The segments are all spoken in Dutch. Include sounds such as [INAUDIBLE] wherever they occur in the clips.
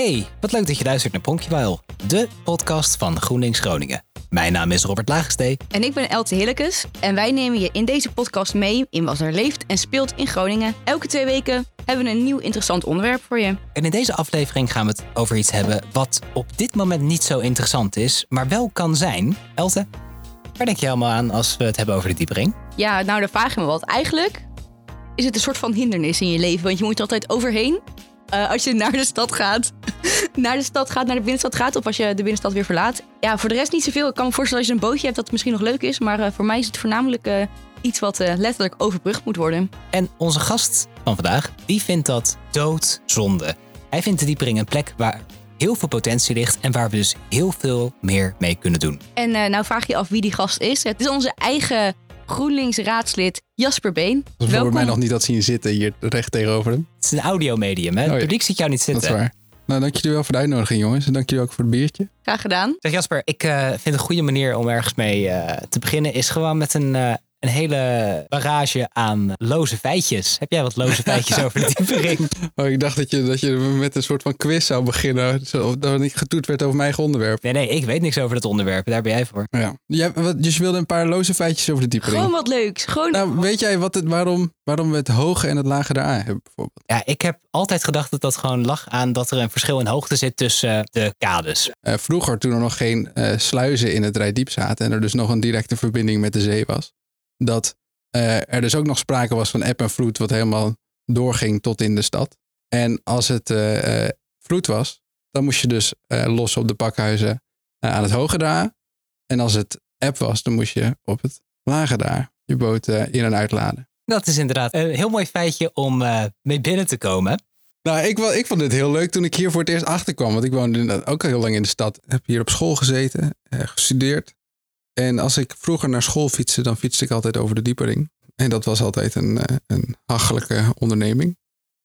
Hey, wat leuk dat je luistert naar Pronkjewijl, de podcast van GroenLinks Groningen. Mijn naam is Robert Laagstee. En ik ben Elte Hillekes en wij nemen je in deze podcast mee in wat er leeft en speelt in Groningen. Elke twee weken hebben we een nieuw interessant onderwerp voor je. En in deze aflevering gaan we het over iets hebben wat op dit moment niet zo interessant is, maar wel kan zijn. Elte, waar denk je helemaal aan als we het hebben over de diepering? Ja, nou daar vraag je me wat. Eigenlijk is het een soort van hindernis in je leven, want je moet er altijd overheen. Uh, als je naar de stad gaat, [LAUGHS] naar de stad gaat, naar de binnenstad gaat, of als je de binnenstad weer verlaat. Ja, voor de rest niet zoveel. Ik kan me voorstellen als je een bootje hebt dat het misschien nog leuk is, maar uh, voor mij is het voornamelijk uh, iets wat letterlijk overbrugd moet worden. En onze gast van vandaag, die vindt dat doodzonde. Hij vindt de diepering een plek waar heel veel potentie ligt en waar we dus heel veel meer mee kunnen doen. En nou vraag je af wie die gast is. Het is onze eigen GroenLinks raadslid Jasper Been. Dat Welkom. mij nog niet dat zien zitten hier recht tegenover hem. Het is een audiomedium, hè? Oh, het publiek ziet jou niet zitten. Dat is waar. Nou, dank jullie wel voor de uitnodiging, jongens. En dank jullie ook voor het biertje. Graag gedaan. Zeg Jasper, ik uh, vind een goede manier om ergens mee uh, te beginnen... is gewoon met een, uh, een hele barrage aan loze feitjes. Heb jij wat loze feitjes [LAUGHS] over de diepering? Oh, ik dacht dat je, dat je met een soort van quiz zou beginnen. Dat er niet getoet werd over mijn eigen onderwerp. Nee, nee, ik weet niks over dat onderwerp. Daar ben jij voor. Ja. Jij, wat, dus je wilde een paar loze feitjes over de diepering? Gewoon wat leuks. Gewoon... Nou, weet jij wat het, waarom, waarom we het hoge en het lage daar hebben bijvoorbeeld? Ja, ik heb altijd gedacht dat dat gewoon lag aan dat er een verschil in hoogte zit tussen uh, de kades. Uh, vroeger, toen er nog geen uh, sluizen in het Rijdiep zaten en er dus nog een directe verbinding met de zee was, dat uh, er dus ook nog sprake was van eb en vloed, wat helemaal doorging tot in de stad. En als het uh, vloed was, dan moest je dus los op de pakhuizen aan het hoge daar. En als het eb was, dan moest je op het lage daar je boot in en uitladen. Dat is inderdaad een heel mooi feitje om mee binnen te komen. Nou, ik, ik vond het heel leuk toen ik hier voor het eerst achterkwam. Want ik woonde ook al heel lang in de stad. Heb hier op school gezeten, gestudeerd. En als ik vroeger naar school fietste, dan fietste ik altijd over de diepering. En dat was altijd een, eh, een hachelijke onderneming.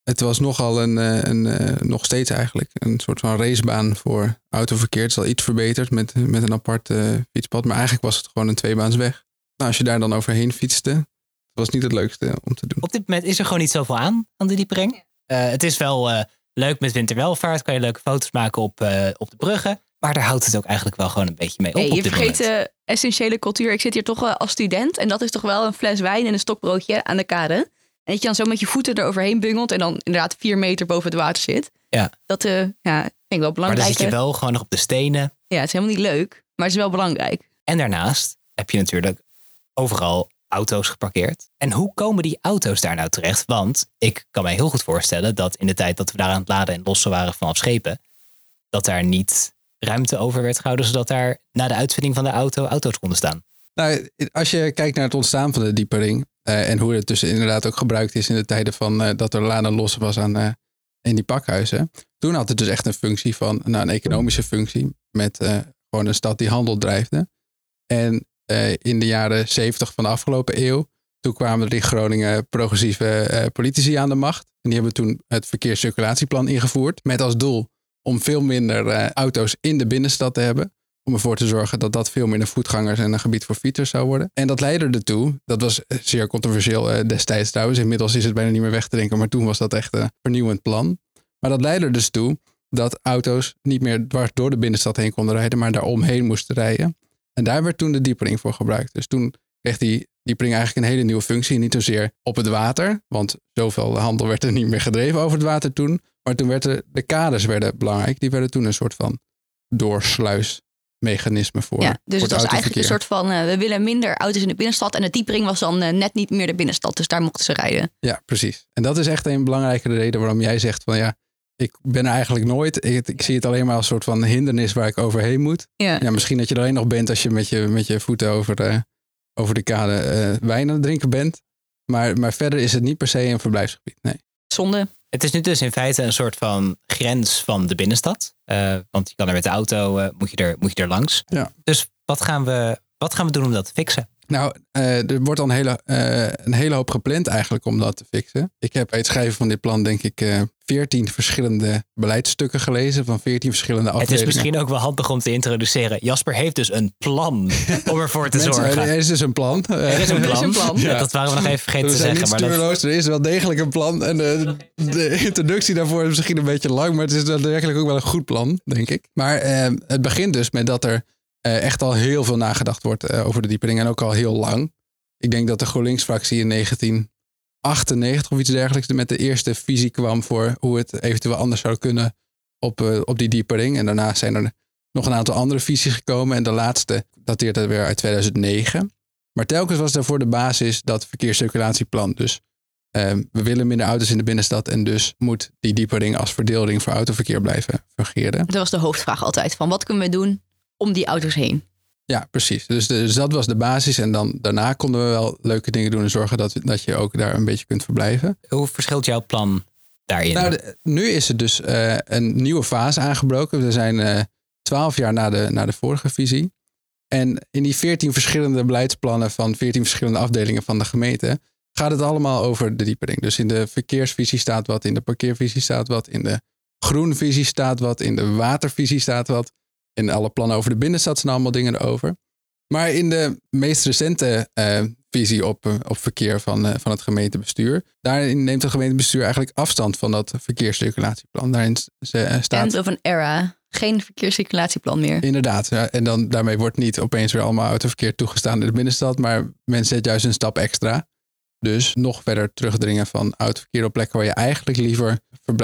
Het was nogal een, eh, een, een, eh, nog steeds eigenlijk, een soort van racebaan voor autoverkeer. Het is al iets verbeterd met, met een apart fietspad. Maar eigenlijk was het gewoon een tweebaansweg. Nou, als je daar dan overheen fietste, was niet het leukste om te doen. Op dit moment is er gewoon niet zoveel aan, aan de diepering. het is wel leuk met winterwelvaart. Kan je leuke foto's maken op, op de bruggen. Maar daar houdt het ook eigenlijk wel gewoon een beetje mee op. Hey, je vergeet de essentiële cultuur. Ik zit hier toch wel als student. En dat is toch wel een fles wijn en een stokbroodje aan de kade. En dat je dan zo met je voeten eroverheen bungelt. En dan inderdaad vier meter boven het water zit. Ja. Dat uh, ja, vind ik wel belangrijk. Maar dan zit je wel gewoon nog op de stenen. Ja, het is helemaal niet leuk. Maar het is wel belangrijk. En daarnaast heb je natuurlijk overal auto's geparkeerd. En hoe komen die auto's daar nou terecht? Want ik kan mij heel goed voorstellen dat in de tijd dat we daar aan het laden en lossen waren vanaf schepen, dat daar niet ruimte over werd gehouden, zodat daar na de uitvinding van de auto auto's konden staan. Nou, als je kijkt naar het ontstaan van de diepering uh, en hoe het dus inderdaad ook gebruikt is in de tijden van uh, dat er laden los was aan uh, in die pakhuizen. Toen had het dus echt een functie van, nou, een economische functie met gewoon een stad die handel drijfde. En in de jaren zeventig van de afgelopen eeuw, toen kwamen er in Groningen progressieve politici aan de macht. En die hebben toen het verkeerscirculatieplan ingevoerd met als doel om veel minder uh, auto's in de binnenstad te hebben. Om ervoor te zorgen dat dat veel minder voetgangers en een gebied voor fietsers zou worden. En dat leidde ertoe, dat was zeer controversieel uh, destijds trouwens. Inmiddels is het bijna niet meer weg te denken, maar toen was dat echt een vernieuwend plan. Maar dat leidde dus toe dat auto's niet meer dwars door de binnenstad heen konden rijden, maar daar omheen moesten rijden. En daar werd toen de diepering voor gebruikt. Dus toen kreeg die diepering eigenlijk een hele nieuwe functie. Niet zozeer op het water, want zoveel handel werd er niet meer gedreven over het water toen. Maar toen werden de kaders werden belangrijk. Die werden toen een soort van doorsluismechanisme voor. Ja, dus het, was eigenlijk een soort van: uh, we willen minder auto's in de binnenstad. En de diepering was dan uh, net niet meer de binnenstad. Dus daar mochten ze rijden. Ja, precies. En dat is echt een belangrijke reden waarom jij zegt: van ja, ik ben er eigenlijk nooit. Ik, ik, zie het alleen maar als een soort van hindernis waar ik overheen moet. Ja. ja misschien dat je er alleen nog bent als je met je, met je voeten over de, over de kade uh, wijn aan het drinken bent. Maar, maar verder is het niet per se een verblijfsgebied. Nee. Zonde. Het is nu dus in feite een soort van grens van de binnenstad. Uh, want je kan er met de auto, uh, moet, je er, moet je er langs. Ja. Dus wat gaan, we, wat gaan we doen om dat te fixen? Nou, uh, er wordt al een hele, een hele hoop gepland eigenlijk om dat te fixen. Ik heb bij het schrijven van dit plan denk ik veertien verschillende beleidsstukken gelezen van veertien verschillende Het afdelingen. is misschien ook wel handig om te introduceren. Jasper heeft dus een plan [LAUGHS] om ervoor te Mensen, zorgen. Er is dus een plan. Er is een [LAUGHS] is plan. een plan. Ja, dat waren we nog even vergeten te zeggen. Maar dat, er is wel degelijk een plan. En de, de introductie daarvoor is misschien een beetje lang, maar het is daadwerkelijk ook wel een goed plan, denk ik. Maar eh, het begint dus met dat er eh, echt al heel veel nagedacht wordt eh, over de diepering en ook al heel lang. Ik denk dat de GroenLinks-fractie in 1998 of iets dergelijks met de eerste visie kwam voor hoe het eventueel anders zou kunnen op, eh, op die diepering. En daarna zijn er nog een aantal andere visies gekomen. En de laatste dateert er weer uit 2009. Maar telkens was daarvoor de basis dat verkeerscirculatieplan. Dus eh, we willen minder auto's in de binnenstad. En dus moet die diepering als verdeelding voor autoverkeer blijven fungeren. Dat was de hoofdvraag altijd. Van wat kunnen we doen om die auto's heen? Ja, precies. Dus, dus dat was de basis. En dan daarna konden we wel leuke dingen doen en zorgen dat, dat je ook daar een beetje kunt verblijven. hoe verschilt jouw plan daarin? Nou, de- nu is er dus eh, een nieuwe fase aangebroken. We zijn eh, twaalf jaar na de, na de vorige visie. En in die veertien verschillende beleidsplannen van veertien verschillende afdelingen van de gemeente gaat het allemaal over de diepering. Dus in de verkeersvisie staat wat, in de parkeervisie staat wat, in de groenvisie staat wat, in de watervisie staat wat. In alle plannen over de binnenstad zijn allemaal dingen erover. Maar in de meest recente eh, visie op, eh, op verkeer van, eh, van het gemeentebestuur, daarin neemt het gemeentebestuur eigenlijk afstand van dat verkeerscirculatieplan. Daarin ze- staat End of an era. Geen verkeerscirculatieplan meer. Inderdaad. Ja, en dan, daarmee wordt niet opeens weer allemaal autoverkeer toegestaan in de binnenstad. Maar men zet juist een stap extra. Dus nog verder terugdringen van autoverkeer op plekken waar je eigenlijk liever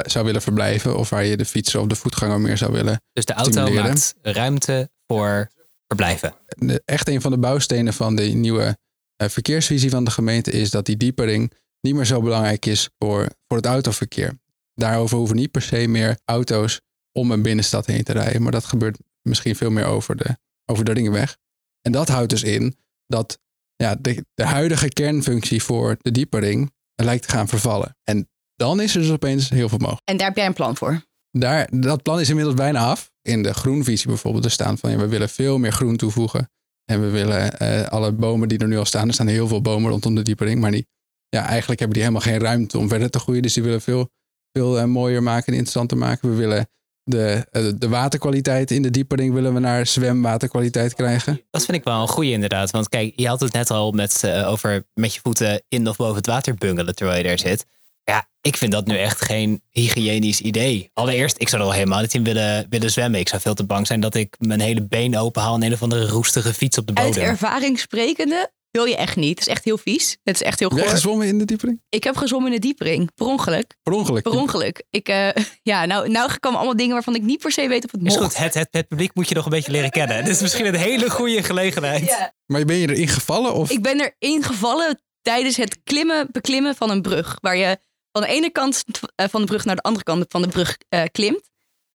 zou willen verblijven. Of waar je de fietser of de voetganger meer zou willen. dus de auto stimuleren. maakt ruimte voor verblijven. De- echt een van de bouwstenen van de nieuwe eh, verkeersvisie van de gemeente is dat die diepering niet meer zo belangrijk is voor, voor het autoverkeer. Daarover hoeven niet per se meer auto's om een binnenstad heen te rijden. Maar dat gebeurt misschien veel meer over de, over de ringweg. En dat houdt dus in dat ja, de, de huidige kernfunctie voor de diepering lijkt te gaan vervallen. En dan is er dus opeens heel veel mogelijk. En daar heb jij een plan voor. Daar, dat plan is inmiddels bijna af. In de groenvisie bijvoorbeeld, er staan van ja, we willen veel meer groen toevoegen. En we willen eh, alle bomen die er nu al staan, er staan heel veel bomen rondom de diepering, maar die, ja, eigenlijk hebben die helemaal geen ruimte om verder te groeien. Dus die willen veel, veel eh, mooier maken en interessanter maken. We willen de, eh, de waterkwaliteit in de diepering willen we naar zwemwaterkwaliteit krijgen. Dat vind ik wel een goeie inderdaad. Want kijk, je had het net al met, eh, over met je voeten in of boven het water bungelen terwijl je daar zit. Ja, ik vind dat nu echt geen hygiënisch idee. Allereerst, ik zou er al helemaal niet in willen, willen zwemmen. Ik zou veel te bang zijn dat ik mijn hele been openhaal en een of andere roestige fiets op de Uit bodem. ervaring sprekende wil je echt niet. Het is echt heel vies. Het is echt heel Heb goor. gezwommen in de diepering? Ik heb gezwommen in de diepering. Per ongeluk. Per ongeluk. Per ongeluk. Ik, eh, [LAUGHS] ja, nou, nou komen allemaal dingen waarvan ik niet per se weet of het Is mocht. goed, het, het, het publiek moet je nog een beetje leren kennen. Dit is misschien een hele goede gelegenheid. Ja. Maar ben je erin gevallen? Of? Ik ben erin gevallen tijdens het klimmen, beklimmen van een brug. Waar je van de ene kant eh, van de brug naar de andere kant van de brug eh, klimt.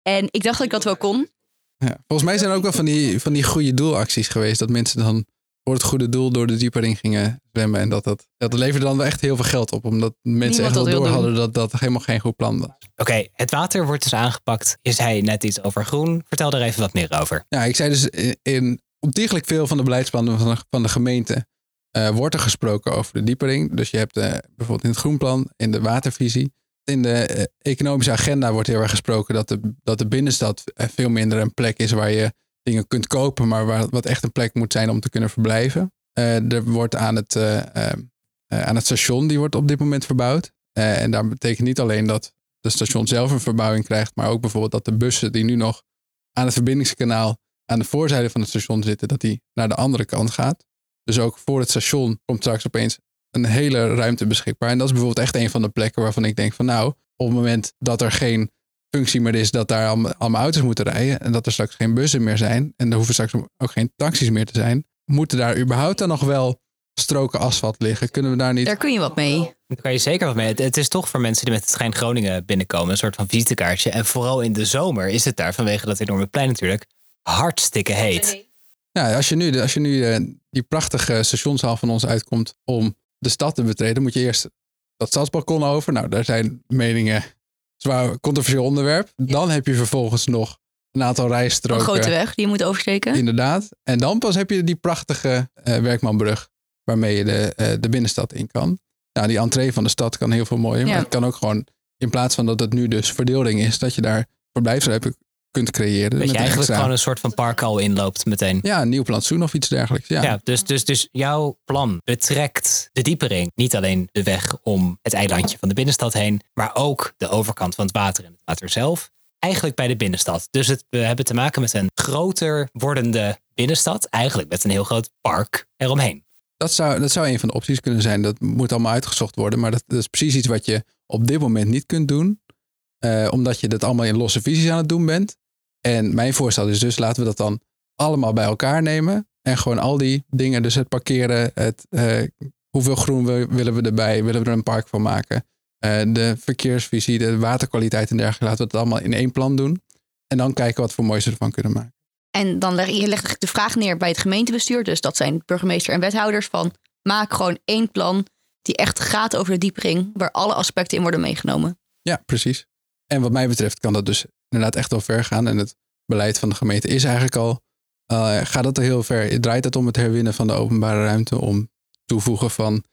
En ik dacht dat ik dat wel kon. Ja. Volgens mij zijn er ook wel van die, van die goede doelacties geweest. Dat mensen dan voor het goede doel door de diepering gingen zwemmen. En dat, dat, dat leverde dan wel echt heel veel geld op. Omdat mensen Niemand echt wel door doen. hadden dat dat helemaal geen goed plan was. Oké, het water wordt dus aangepakt. Je zei net iets over groen. Vertel er even wat meer over. Ja, ik zei dus in, in ontiegelijk veel van de beleidsplannen van de, van de gemeente eh, wordt er gesproken over de diepering. Dus je hebt eh, bijvoorbeeld in het groenplan, in de watervisie. In de eh, economische agenda wordt heel erg gesproken dat de, dat de binnenstad veel minder een plek is waar je dingen kunt kopen, maar waar, wat echt een plek moet zijn om te kunnen verblijven. Eh, er wordt aan het, eh, eh, aan het station, die wordt op dit moment verbouwd. En daar betekent niet alleen dat de station zelf een verbouwing krijgt, maar ook bijvoorbeeld dat de bussen die nu nog aan het verbindingskanaal aan de voorzijde van het station zitten, dat die naar de andere kant gaat. Dus ook voor het station komt straks opeens een hele ruimte beschikbaar. En dat is bijvoorbeeld echt een van de plekken waarvan ik denk van nou, op het moment dat er geen functie meer is dat daar allemaal, allemaal auto's moeten rijden en dat er straks geen bussen meer zijn en er hoeven straks ook geen taxis meer te zijn, moeten daar überhaupt dan nog wel stroken asfalt liggen? Kunnen we daar niet... Daar kun je wat mee. Daar kan je zeker wat mee. Het, het is toch voor mensen die met het trein Groningen binnenkomen een soort van visitekaartje. En vooral in de zomer is het daar vanwege dat enorme plein natuurlijk hartstikke heet. Ja, als je nu, als je nu eh, die prachtige stationshal van ons uitkomt om de stad te betreden, moet je eerst dat stadsbalkon over. Nou, daar zijn meningen zwaar controversieel onderwerp. Dan heb je vervolgens nog een aantal Een rijstroken. grote weg die je moet oversteken. Inderdaad. En dan pas heb je die prachtige eh, Werkmanbrug waarmee je de, eh, de binnenstad in kan. Nou, die entree van de stad kan heel veel mooier, maar Ja. het kan ook gewoon in plaats van dat het nu dus verdeling is, dat je daar verblijfsruimte kunt creëren. Dat je eigenlijk gewoon een soort van park al inloopt meteen. Ja, een nieuw plantsoen of iets dergelijks. Ja, Ja, dus, dus, dus jouw plan betrekt de diepering. Niet alleen de weg om het eilandje van de binnenstad heen, maar ook de overkant van het water en het water zelf. Eigenlijk bij de binnenstad. Dus het, we hebben te maken met een groter wordende binnenstad. Eigenlijk met een heel groot park eromheen. dat, zou, dat zou een van de opties kunnen zijn. Dat moet allemaal uitgezocht worden. Maar dat, dat is precies iets wat je op dit moment niet kunt doen. eh, omdat je dat allemaal in losse visies aan het doen bent. En mijn voorstel is dus laten we dat dan allemaal bij elkaar nemen. En gewoon al die dingen, dus het parkeren, het, eh, hoeveel groen we, willen we erbij, willen we er een park van maken. eh, de verkeersvisie, de waterkwaliteit en dergelijke. Laten we het allemaal in één plan doen. En dan kijken wat voor moois we ervan kunnen maken. En dan leg je legt eigenlijk de vraag neer bij het gemeentebestuur. Dus dat zijn burgemeester en wethouders van maak gewoon één plan die echt gaat over de diepering, waar alle aspecten in worden meegenomen. Ja, precies. En wat mij betreft kan dat dus inderdaad echt wel ver gaan. En het beleid van de gemeente is eigenlijk al, eh, gaat het er heel ver. Het draait het om het herwinnen van de openbare ruimte, om toevoegen van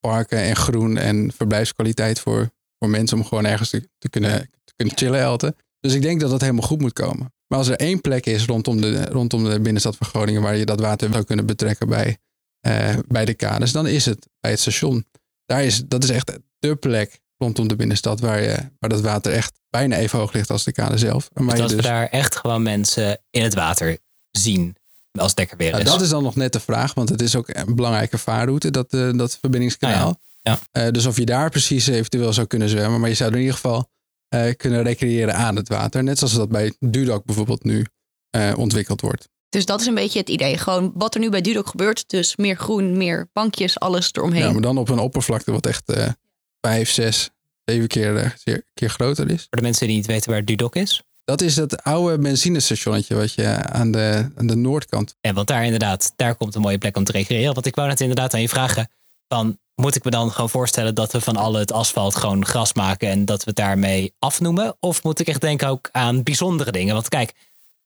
parken en groen en verblijfskwaliteit voor, voor mensen om gewoon ergens te, te kunnen, te kunnen chillen elten. Dus ik denk dat dat helemaal goed moet komen. Maar als er één plek is rondom de, rondom de binnenstad van Groningen waar je dat water zou kunnen betrekken bij, eh, bij de kades, dan is het bij het station. Daar is, dat is echt de plek rondom de binnenstad waar, je, waar dat water echt bijna even hoog ligt als de kade zelf. En waar Dus je dat we dus- daar echt gewoon mensen in het water zien als het lekker weer Nou, is. dat is dan nog net de vraag, want het is ook een belangrijke vaarroute, dat, eh, dat verbindingskanaal. Ah, ja. Eh, dus of je daar precies eventueel zou kunnen zwemmen, maar je zou er in ieder geval eh, kunnen recreëren aan het water. Net zoals dat bij Dudok bijvoorbeeld nu eh, ontwikkeld wordt. Dus dat is een beetje het idee. Gewoon wat er nu bij Dudok gebeurt. Dus meer groen, meer bankjes, alles eromheen. Ja, maar dan op een oppervlakte wat echt eh, vijf, zes, zeven keer, eh, keer groter is. Voor de mensen die niet weten waar Dudok is. Dat is het oude benzinestationnetje wat je aan de, aan de noordkant. En want daar inderdaad, daar komt een mooie plek om te recreëren. Want ik wou net inderdaad aan je vragen. Van, moet ik me dan gewoon voorstellen dat we van alle het asfalt gewoon gras maken en dat we het daarmee afnoemen? Of moet ik echt denken ook aan bijzondere dingen? Want kijk,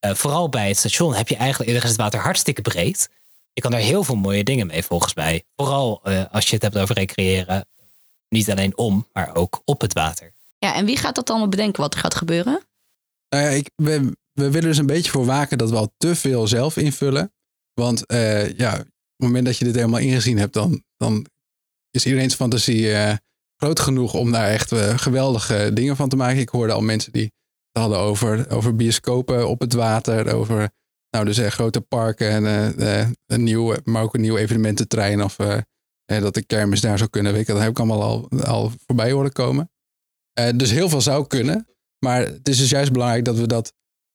eh, vooral bij het station heb je eigenlijk, er is het water hartstikke breed. Je kan daar heel veel mooie dingen mee volgens mij. Vooral eh, als je het hebt over recreëren. Niet alleen om, maar ook op het water. Ja, en wie gaat dat allemaal bedenken wat er gaat gebeuren? Nou ja, ik, we, we willen dus een beetje voor waken dat we al te veel zelf invullen. Want eh, ja, op het moment dat je dit helemaal ingezien hebt, dan, dan is iedereen's fantasie eh, groot genoeg om daar echt eh, geweldige dingen van te maken. Ik hoorde al mensen die het hadden over, over bioscopen op het water, over nou, dus grote parken en eh, eh, een nieuw, maar ook een nieuw evenemententrein of dat de kermis daar zou kunnen. Je, dat heb ik allemaal al, al voorbij horen komen. Eh, dus heel veel zou kunnen. Maar het is dus juist belangrijk dat we, dat,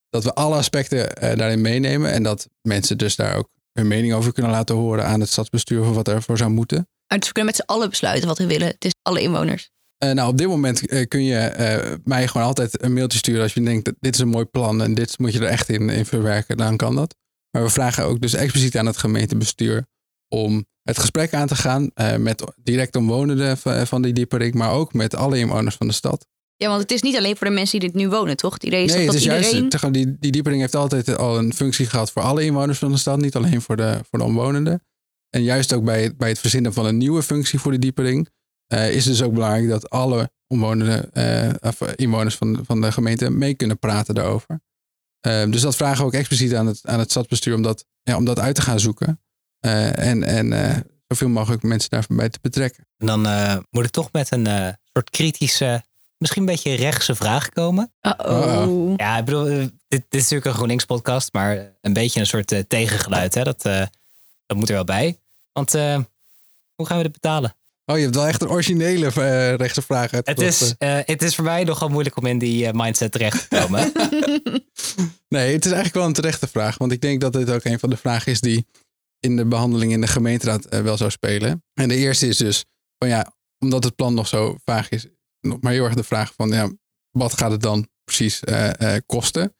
dat we alle aspecten eh, daarin meenemen. En dat mensen dus daar ook hun mening over kunnen laten horen aan het stadsbestuur van wat ervoor zou moeten. Maar dus we kunnen met z'n allen besluiten wat we willen. Het is alle inwoners. Eh, nou, op dit moment kun je mij gewoon altijd een mailtje sturen als je denkt dat dit is een mooi plan en dit moet je er echt in, in verwerken, dan kan dat. Maar we vragen ook dus expliciet aan het gemeentebestuur om het gesprek aan te gaan eh, met direct omwonenden van, die diepering, maar ook met alle inwoners van de stad. Ja, want het is niet alleen voor de mensen die dit nu wonen, toch? Het idee is nee, dat, het is iedereen... juist, te- die, die diepering heeft altijd al een functie gehad voor alle inwoners van de stad, niet alleen voor de, voor de omwonenden. En juist ook bij, het- bij het verzinnen van een nieuwe functie voor de diepering eh, is het dus ook belangrijk dat alle omwonenden, of inwoners van, van de gemeente mee kunnen praten daarover. Dus dat vragen we ook expliciet aan het, aan het stadsbestuur om dat, ja, om dat uit te gaan zoeken. Eh, en en eh, zoveel mogelijk mensen daarbij te betrekken. En dan eh, moet ik toch met een eh, soort kritische, misschien een beetje rechtse vraag komen. Uh-oh. Ja, ik bedoel, dit, dit is natuurlijk een GroenLinks podcast, maar een beetje een soort tegengeluid. Hè? Dat, eh, dat moet er wel bij. Want eh, hoe gaan we dit betalen? Oh, je hebt wel echt een originele rechtse vraag Het is, het is voor mij nogal moeilijk om in die mindset terecht te komen. [LAUGHS] Nee, het is eigenlijk wel een terechte vraag. Want ik denk dat dit ook een van de vragen is die in de behandeling in de gemeenteraad eh, wel zou spelen. En de eerste is dus van ja, omdat het plan nog zo vaag is, nog maar heel erg de vraag van ja, wat gaat het dan precies eh, eh, kosten?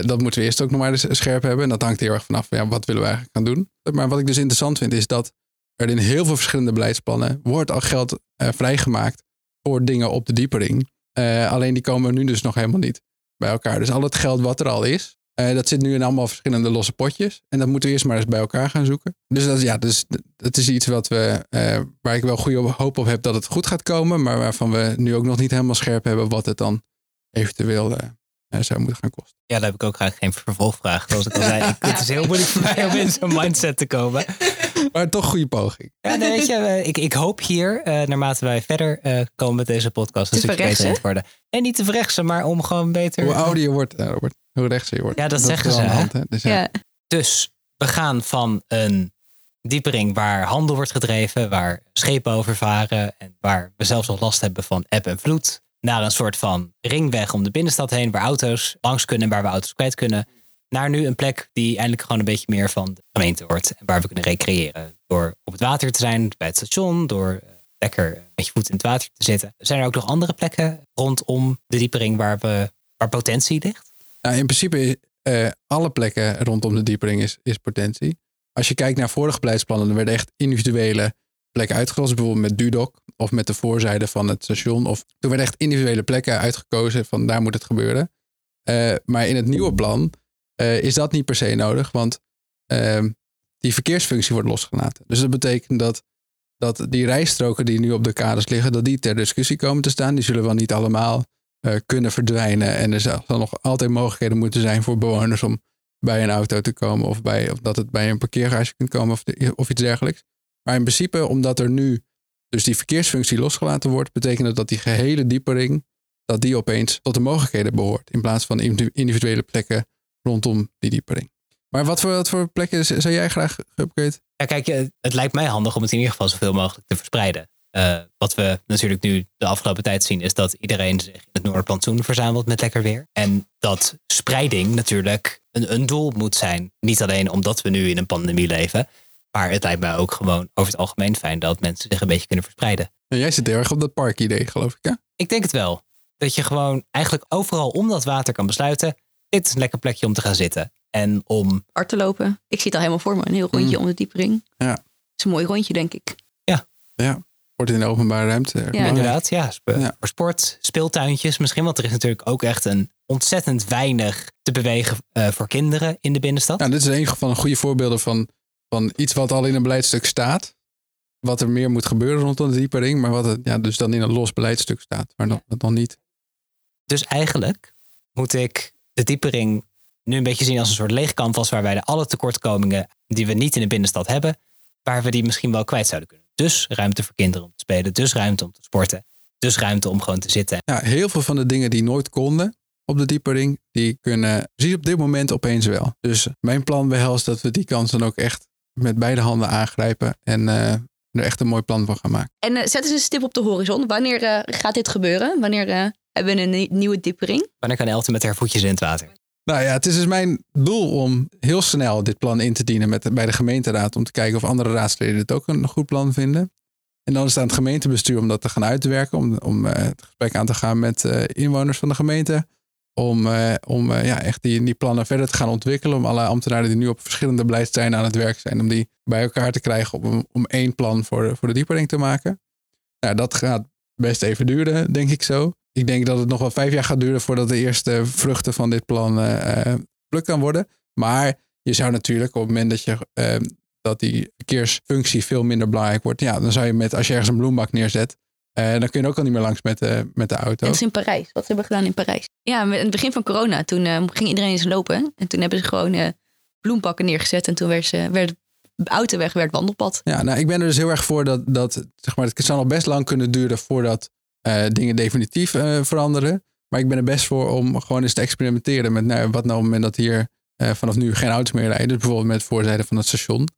Dat moeten we eerst ook nog maar eens scherp hebben. En dat hangt heel erg vanaf van ja, wat willen we eigenlijk gaan doen. Maar wat ik dus interessant vind is dat er in heel veel verschillende beleidsplannen wordt al geld vrijgemaakt voor dingen op de diepering. Alleen die komen nu dus nog helemaal niet bij elkaar. Dus al het geld wat er al is, Eh, dat zit nu in allemaal verschillende losse potjes. En dat moeten we eerst maar eens bij elkaar gaan zoeken. Dus dat, ja, dus, dat is iets wat we, eh, waar ik wel goede hoop op heb dat het goed gaat komen. Maar waarvan we nu ook nog niet helemaal scherp hebben wat het dan eventueel eh, zou moeten gaan kosten. Ja, daar heb ik ook graag geen vervolgvraag. Zoals ik al zei, [LAUGHS] ik- het is heel moeilijk voor mij om in zo'n mindset te komen. Maar toch goede poging. Ja, nee, weet je, eh, ik, ik hoop hier, eh, naarmate wij verder eh, komen met deze podcast, een Te stukje beter verrechtsen? in te worden. En niet te verrechtsen, maar om gewoon beter... Hoe ouder je wordt, eh, Robert, hoe rechtser je wordt. Ja, dat zeggen ze, aan de hè? hand, hè? Dus, ja. Ja. Dus we gaan van een diepering waar handel wordt gedreven, waar schepen over varen en waar we zelfs nog last hebben van eb en vloed, naar een soort van ringweg om de binnenstad heen waar auto's langs kunnen en waar we auto's kwijt kunnen. Naar nu een plek die eindelijk gewoon een beetje meer van de gemeente wordt en waar we kunnen recreëren. Door op het water te zijn bij het station, door eh, lekker met je voet in het water te zitten. Zijn er ook nog andere plekken rondom de diepering waar, we, waar potentie ligt? Nou, in principe, eh alle plekken rondom de diepering is, is potentie. Als je kijkt naar vorige beleidsplannen, dan werden echt individuele plekken uitgekozen. Bijvoorbeeld met Dudok of met de voorzijde van het station. Of, toen werden echt individuele plekken uitgekozen van daar moet het gebeuren. Eh, maar in het nieuwe plan eh, is dat niet per se nodig, want ehm, die verkeersfunctie wordt losgelaten. Dus dat betekent dat, dat die rijstroken die nu op de kaders liggen, dat die ter discussie komen te staan. Die zullen wel niet allemaal eh, kunnen verdwijnen. En er zal nog altijd mogelijkheden moeten zijn voor bewoners om bij een auto te komen. Of, bij, of dat het bij een parkeergarage kunt komen of, of iets dergelijks. Maar in principe, omdat er nu dus die verkeersfunctie losgelaten wordt, betekent dat dat die gehele diepering, dat die opeens tot de mogelijkheden behoort. In plaats van individu- individuele plekken rondom die diepering. Maar wat voor, wat voor plekken zou jij graag geüpgrade? Ja, kijk, eh, het lijkt mij handig om het in ieder geval zoveel mogelijk te verspreiden. Eh, wat we natuurlijk nu de afgelopen tijd zien, is dat iedereen zich in het Noordplantsoen verzamelt met lekker weer. En dat spreiding natuurlijk een, een doel moet zijn. Niet alleen omdat we nu in een pandemie leven, maar het lijkt mij ook gewoon over het algemeen fijn dat mensen zich een beetje kunnen verspreiden. Nou, jij zit heel erg op dat parkidee, geloof ik, hè? Ik denk het wel. Dat je gewoon eigenlijk overal om dat water kan besluiten. Dit is een lekker plekje om te gaan zitten. En om Hard te lopen. Ik zie het al helemaal voor me. Een heel rondje om de diepering. Ja. Het is een mooi rondje, denk ik. Ja, wordt in de openbare ruimte. Ja. Inderdaad, ja. sp- Ja. Voor sport, speeltuintjes misschien. Want er is natuurlijk ook echt een ontzettend weinig te bewegen eh, voor kinderen in de binnenstad. Nou, dit is een van een goede voorbeelden van, van iets wat al in een beleidstuk staat. Wat er meer moet gebeuren rondom de diepering. Maar wat het, ja, dus dan in een los beleidstuk staat. Maar dan, dat nog niet. Dus eigenlijk moet ik de diepering nu een beetje zien als een soort leeg canvas... waar wij de alle tekortkomingen die we niet in de binnenstad hebben... waar we die misschien wel kwijt zouden kunnen. Dus ruimte voor kinderen om te spelen. Dus ruimte om te sporten. Dus ruimte om gewoon te zitten. Ja, heel veel van de dingen die nooit konden op de diepering. Die kunnen precies op dit moment opeens wel. Dus mijn plan behelst dat we die kans dan ook echt met beide handen aangrijpen. En eh, er echt een mooi plan van gaan maken. En eh, zet eens een stip op de horizon. Wanneer eh, gaat dit gebeuren? Wanneer eh, hebben we een nie- nieuwe diepering? Wanneer kan Elton met haar voetjes in het water? Nou ja, het is dus mijn doel om heel snel dit plan in te dienen met, bij de gemeenteraad. Om te kijken of andere raadsleden het ook een goed plan vinden. En dan is het aan het gemeentebestuur om dat te gaan uitwerken. Om, om eh, het gesprek aan te gaan met eh, inwoners van de gemeente. Om, eh, om eh, ja, echt die, die plannen verder te gaan ontwikkelen. Om alle ambtenaren die nu op verschillende beleidsterreinen aan het werk zijn. Om die bij elkaar te krijgen om, om één plan voor, voor de diepering te maken. Nou, dat gaat best even duren, denk ik zo. Ik denk dat het nog wel vijf jaar gaat duren voordat de eerste vruchten van dit plan eh plukt kan worden. Maar je zou natuurlijk op het moment dat, je, dat die verkeersfunctie veel minder belangrijk wordt. Ja, dan zou je met, als je ergens een bloembak neerzet, eh, dan kun je ook al niet meer langs met, de met de auto. Dat is in Parijs. Wat hebben we gedaan in Parijs? Ja, met- in het begin van corona. Toen eh, ging iedereen eens lopen. En toen hebben ze gewoon eh bloempakken neergezet. En toen werd, ze, werd de autoweg werd wandelpad. Ja, nou, ik ben er dus heel erg voor dat, dat zeg maar, het zal nog best lang kunnen duren voordat eh, dingen definitief eh, veranderen. Maar ik ben er best voor om gewoon eens te experimenteren met nou, wat nou op het moment dat hier eh, vanaf nu geen auto's meer rijden. Dus bijvoorbeeld met voorzijde van het station.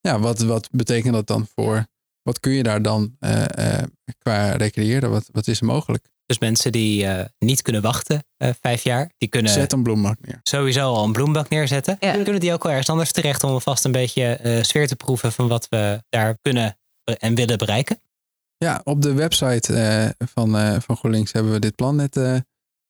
Ja, wat, wat betekent dat dan voor, wat kun je daar dan eh, eh, qua recreëren? Wat, wat is er mogelijk? Dus mensen die eh, niet kunnen wachten eh, vijf jaar, die kunnen Zet een bloembak neer. sowieso al een bloembak neerzetten. Ja. Dan kunnen die ook wel ergens anders terecht om alvast een beetje eh, sfeer te proeven van wat we daar kunnen en willen bereiken. Ja, op de website eh, van, eh, van GroenLinks hebben we dit plan net eh,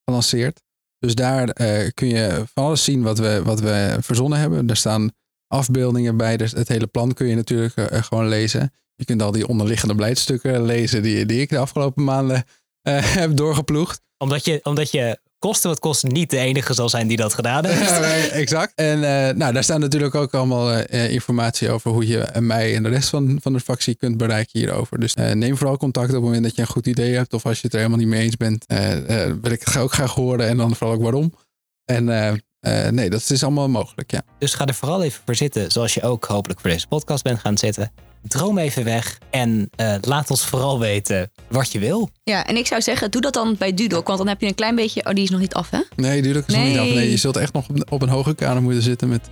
gelanceerd. Dus daar eh, kun je van alles zien wat we, wat we verzonnen hebben. Er staan afbeeldingen bij. Dus het hele plan kun je natuurlijk gewoon lezen. Je kunt al die onderliggende beleidstukken lezen die, die ik de afgelopen maanden eh, [LAUGHS] heb doorgeploegd. Omdat je, omdat je koste wat kost niet de enige zal zijn die dat gedaan heeft. Ja, [LAUGHS] nee, exact. En eh, nou, daar staan natuurlijk ook allemaal eh, informatie over hoe je mij en de rest van, van de fractie kunt bereiken hierover. Dus neem vooral contact op het moment dat je een goed idee hebt. Of als je het er helemaal niet mee eens bent, wil ik het ook graag horen. En dan vooral ook waarom. En eh, eh, nee, dat is allemaal mogelijk, ja. Dus ga er vooral even voor zitten, zoals je ook hopelijk voor deze podcast bent gaan zitten. Droom even weg en eh, laat ons vooral weten wat je wil. Ja, en ik zou zeggen, doe dat dan bij Dudok. Want dan heb je een klein beetje... Oh, die is nog niet af, hè? Nee, duurlijk is nog niet af. Nee. Nee, je zult echt nog op, op een hoge kamer moeten zitten met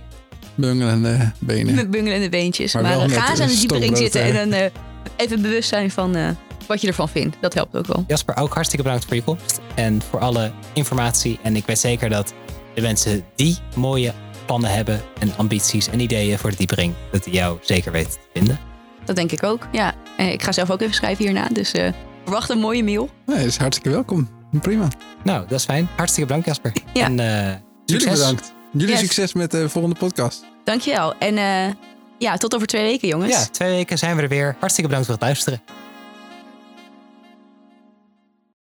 bungelende benen. Met bungelende beentjes. Maar eh, ga eens een aan de diepering zitten eh. en dan eh, even bewust zijn van eh, wat je ervan vindt. Dat helpt ook wel. Jasper, ook hartstikke bedankt voor je komst en voor alle informatie. En ik weet zeker dat de mensen die mooie plannen hebben en ambities en ideeën voor de diepering, dat die jou zeker weten te vinden. Dat denk ik ook. Ja, Eh, ik ga zelf ook even schrijven hierna. Dus eh, verwacht een mooie mail. Nee, dat is hartstikke welkom. Prima. Nou, dat is fijn. Hartstikke bedankt Jasper. [LAUGHS] Ja. En eh, Jullie succes. bedankt. Jullie Yes. succes met de volgende podcast. Dankjewel. En eh, ja, tot over twee weken, jongens. Ja, twee weken zijn we er weer. Hartstikke bedankt voor het luisteren.